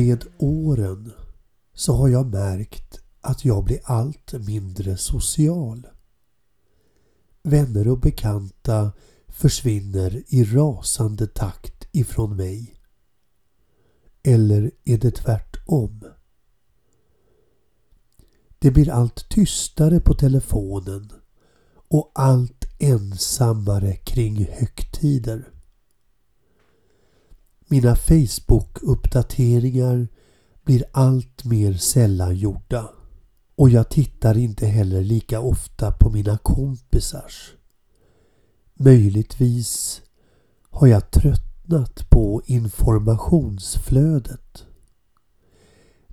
Med åren så har jag märkt att jag blir allt mindre social. Vänner och bekanta försvinner i rasande takt ifrån mig. Eller är det tvärtom? Det blir allt tystare på telefonen och allt ensammare kring högtider. Mina Facebook-uppdateringar blir allt mer sällan gjorda och jag tittar inte heller lika ofta på mina kompisars. Möjligtvis har jag tröttnat på informationsflödet.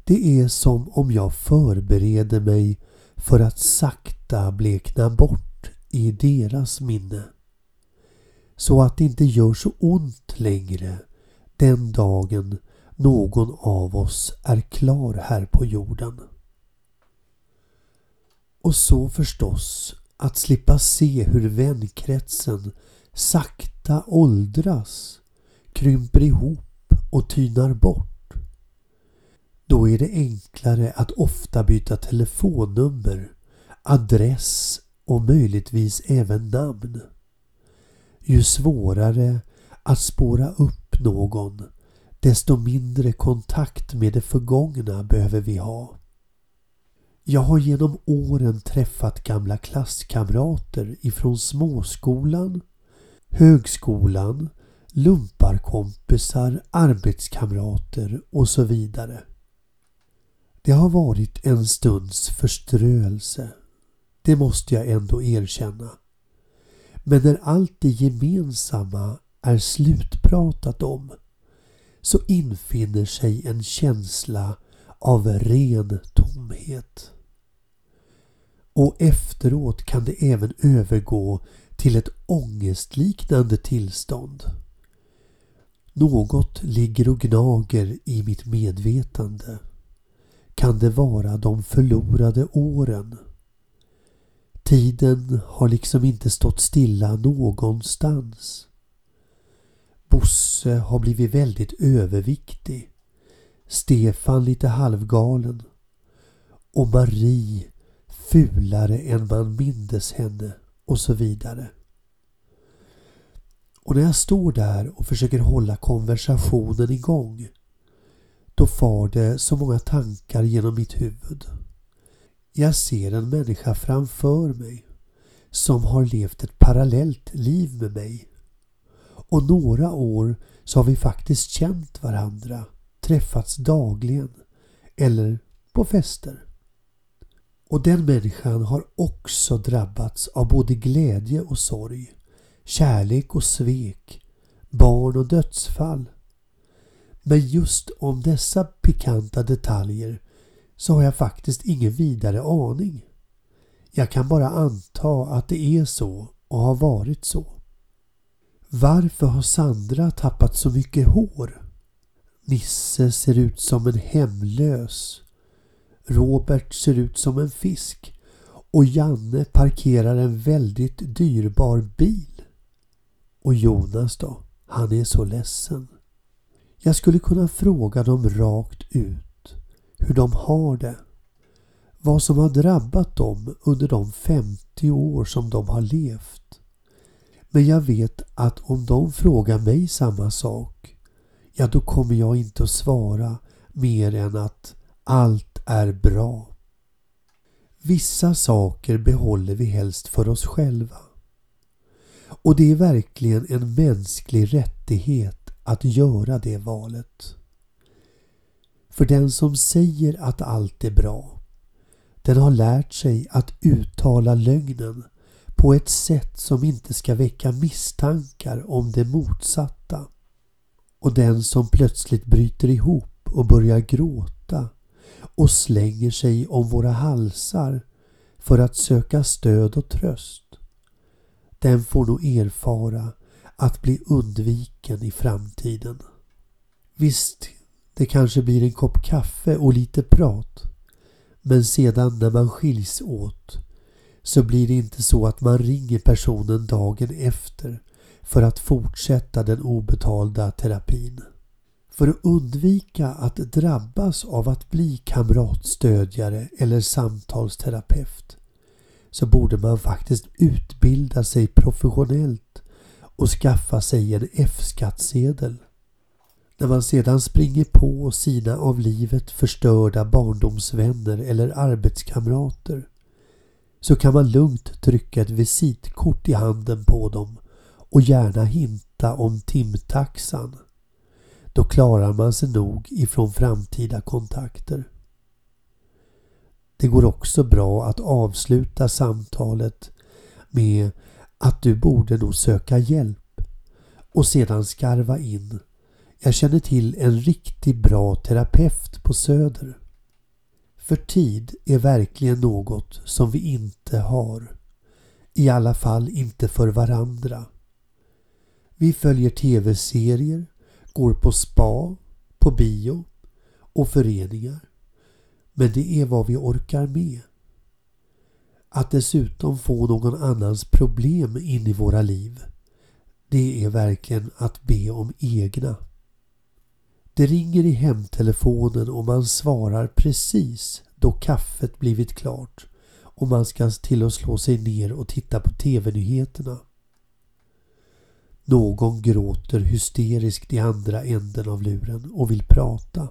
Det är som om jag förbereder mig för att sakta blekna bort i deras minne. Så att det inte gör så ont längre den dagen någon av oss är klar här på jorden. Och så förstås att slippa se hur vänkretsen sakta åldras, krymper ihop och tynar bort. Då är det enklare att ofta byta telefonnummer, adress och möjligtvis även namn. Ju svårare att spåra upp någon, desto mindre kontakt med det förgångna behöver vi ha. Jag har genom åren träffat gamla klasskamrater ifrån småskolan, högskolan, lumparkompisar, arbetskamrater och så vidare. Det har varit en stunds förströelse. Det måste jag ändå erkänna. Men när allt det gemensamma är slutpratat om så infinner sig en känsla av ren tomhet. Och efteråt kan det även övergå till ett ångestliknande tillstånd. Något ligger och gnager i mitt medvetande. Kan det vara de förlorade åren? Tiden har liksom inte stått stilla någonstans. Bosse har blivit väldigt överviktig. Stefan lite halvgalen. Och Marie fulare än man mindes henne och så vidare. Och när jag står där och försöker hålla konversationen igång då far det så många tankar genom mitt huvud. Jag ser en människa framför mig som har levt ett parallellt liv med mig. Och några år så har vi faktiskt känt varandra, träffats dagligen eller på fester. Och den människan har också drabbats av både glädje och sorg, kärlek och svek, barn och dödsfall. Men just om dessa pikanta detaljer så har jag faktiskt ingen vidare aning. Jag kan bara anta att det är så och har varit så. Varför har Sandra tappat så mycket hår? Nisse ser ut som en hemlös Robert ser ut som en fisk och Janne parkerar en väldigt dyrbar bil. Och Jonas då? Han är så ledsen. Jag skulle kunna fråga dem rakt ut hur de har det. Vad som har drabbat dem under de 50 år som de har levt. Men jag vet att om de frågar mig samma sak, ja då kommer jag inte att svara mer än att allt är bra. Vissa saker behåller vi helst för oss själva. Och det är verkligen en mänsklig rättighet att göra det valet. För den som säger att allt är bra, den har lärt sig att uttala lögnen på ett sätt som inte ska väcka misstankar om det motsatta. Och den som plötsligt bryter ihop och börjar gråta och slänger sig om våra halsar för att söka stöd och tröst. Den får nog erfara att bli undviken i framtiden. Visst, det kanske blir en kopp kaffe och lite prat. Men sedan när man skiljs åt så blir det inte så att man ringer personen dagen efter för att fortsätta den obetalda terapin. För att undvika att drabbas av att bli kamratstödjare eller samtalsterapeut så borde man faktiskt utbilda sig professionellt och skaffa sig en F-skattsedel. När man sedan springer på sina av livet förstörda barndomsvänner eller arbetskamrater så kan man lugnt trycka ett visitkort i handen på dem och gärna hinta om timtaxan. Då klarar man sig nog ifrån framtida kontakter. Det går också bra att avsluta samtalet med att du borde nog söka hjälp och sedan skarva in. Jag känner till en riktigt bra terapeut på Söder. För tid är verkligen något som vi inte har. I alla fall inte för varandra. Vi följer tv-serier, går på spa, på bio och föreningar. Men det är vad vi orkar med. Att dessutom få någon annans problem in i våra liv, det är verkligen att be om egna. Det ringer i hemtelefonen och man svarar precis då kaffet blivit klart och man ska till och slå sig ner och titta på TV-nyheterna. Någon gråter hysteriskt i andra änden av luren och vill prata.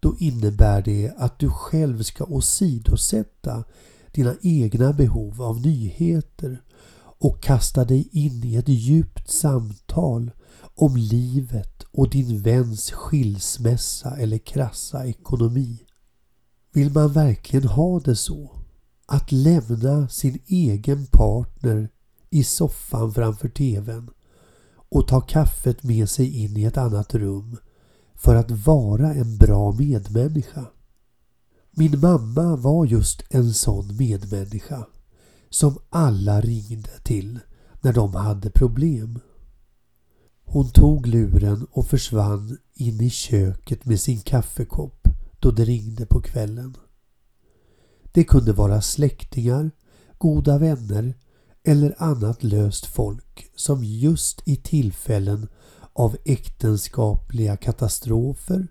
Då innebär det att du själv ska åsidosätta dina egna behov av nyheter och kasta dig in i ett djupt samtal om livet och din väns skilsmässa eller krassa ekonomi. Vill man verkligen ha det så? Att lämna sin egen partner i soffan framför TVn och ta kaffet med sig in i ett annat rum för att vara en bra medmänniska. Min mamma var just en sån medmänniska som alla ringde till när de hade problem. Hon tog luren och försvann in i köket med sin kaffekopp då det ringde på kvällen. Det kunde vara släktingar, goda vänner eller annat löst folk som just i tillfällen av äktenskapliga katastrofer,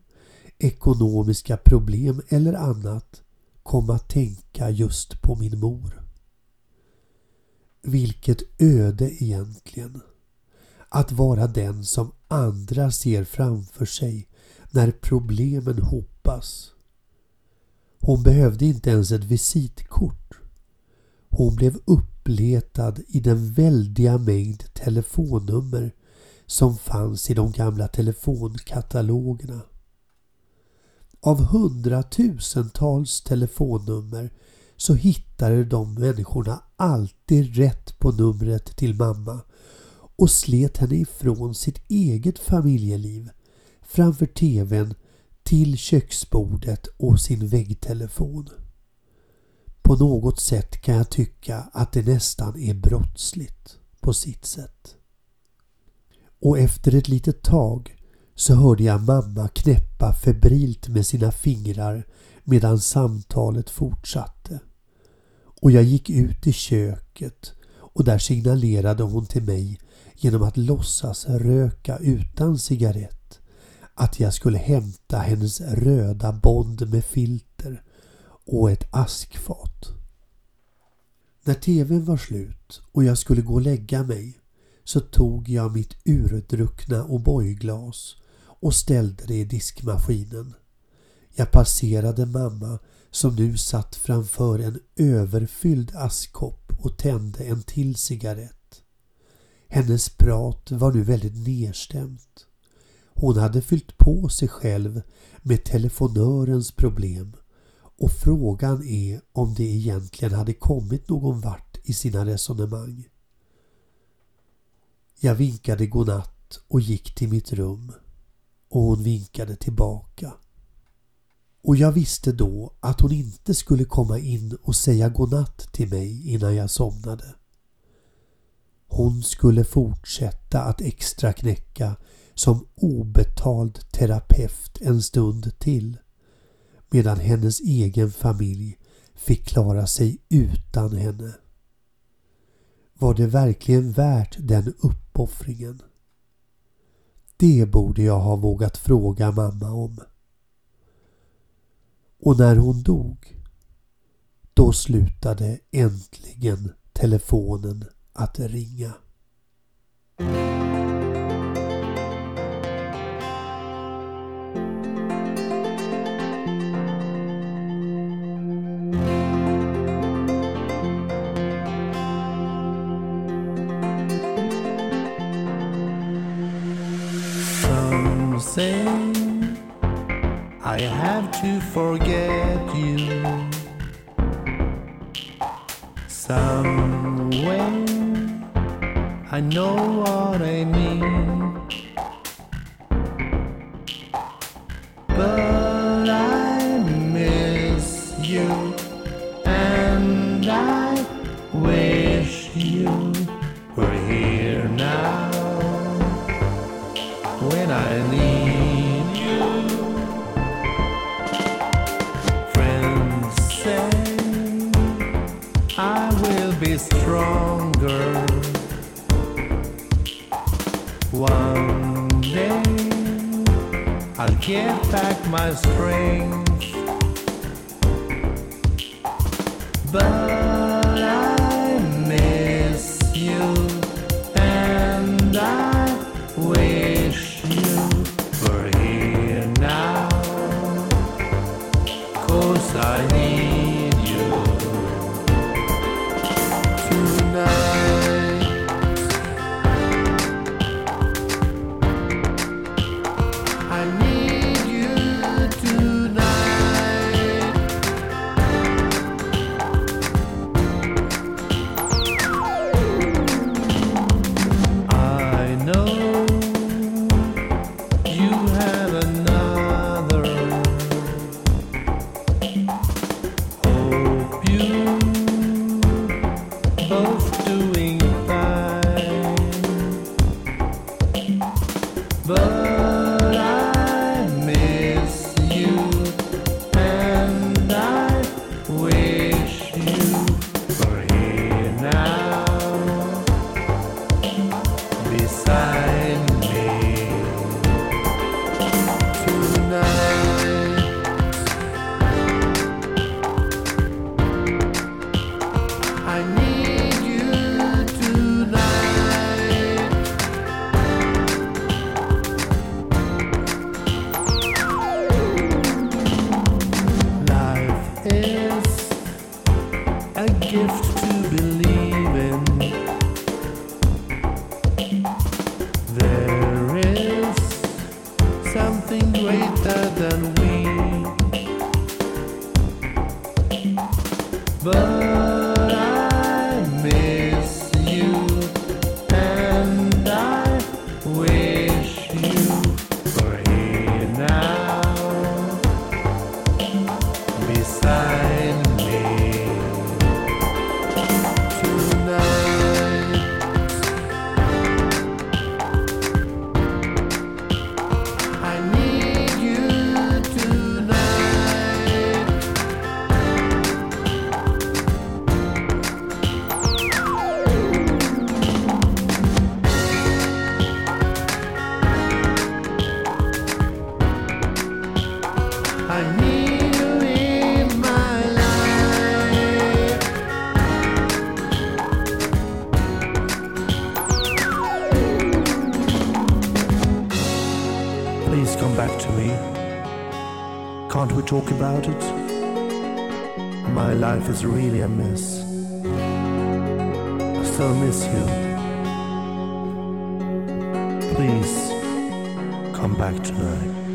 ekonomiska problem eller annat kom att tänka just på min mor. Vilket öde egentligen. Att vara den som andra ser framför sig när problemen hopas. Hon behövde inte ens ett visitkort. Hon blev uppletad i den väldiga mängd telefonnummer som fanns i de gamla telefonkatalogerna. Av hundratusentals telefonnummer så hittade de människorna alltid rätt på numret till mamma och slet henne ifrån sitt eget familjeliv framför TVn till köksbordet och sin väggtelefon. På något sätt kan jag tycka att det nästan är brottsligt på sitt sätt. Och efter ett litet tag så hörde jag mamma knäppa febrilt med sina fingrar medan samtalet fortsatte. Och jag gick ut i köket och där signalerade hon till mig genom att låtsas röka utan cigarett att jag skulle hämta hennes röda Bond med filter och ett askfat. När tvn var slut och jag skulle gå och lägga mig så tog jag mitt urdruckna O'boy-glas och ställde det i diskmaskinen. Jag passerade mamma som nu satt framför en överfylld askkopp och tände en till cigarett. Hennes prat var nu väldigt nedstämt. Hon hade fyllt på sig själv med telefonörens problem och frågan är om det egentligen hade kommit någon vart i sina resonemang. Jag vinkade godnatt och gick till mitt rum och hon vinkade tillbaka. Och jag visste då att hon inte skulle komma in och säga godnatt till mig innan jag somnade. Hon skulle fortsätta att extra knäcka som obetald terapeut en stund till medan hennes egen familj fick klara sig utan henne. Var det verkligen värt den uppoffringen? Det borde jag ha vågat fråga mamma om. Och när hon dog, då slutade äntligen telefonen att ringa. say I have to forget you I know what I mean, but I miss you and I wish you were here now when I need you. Friends say I will be stronger. One day I'll get back my strength. But I miss you and I wish you were here now. Cause I need talk about it? My life is really a mess. I still miss you. Please come back tonight.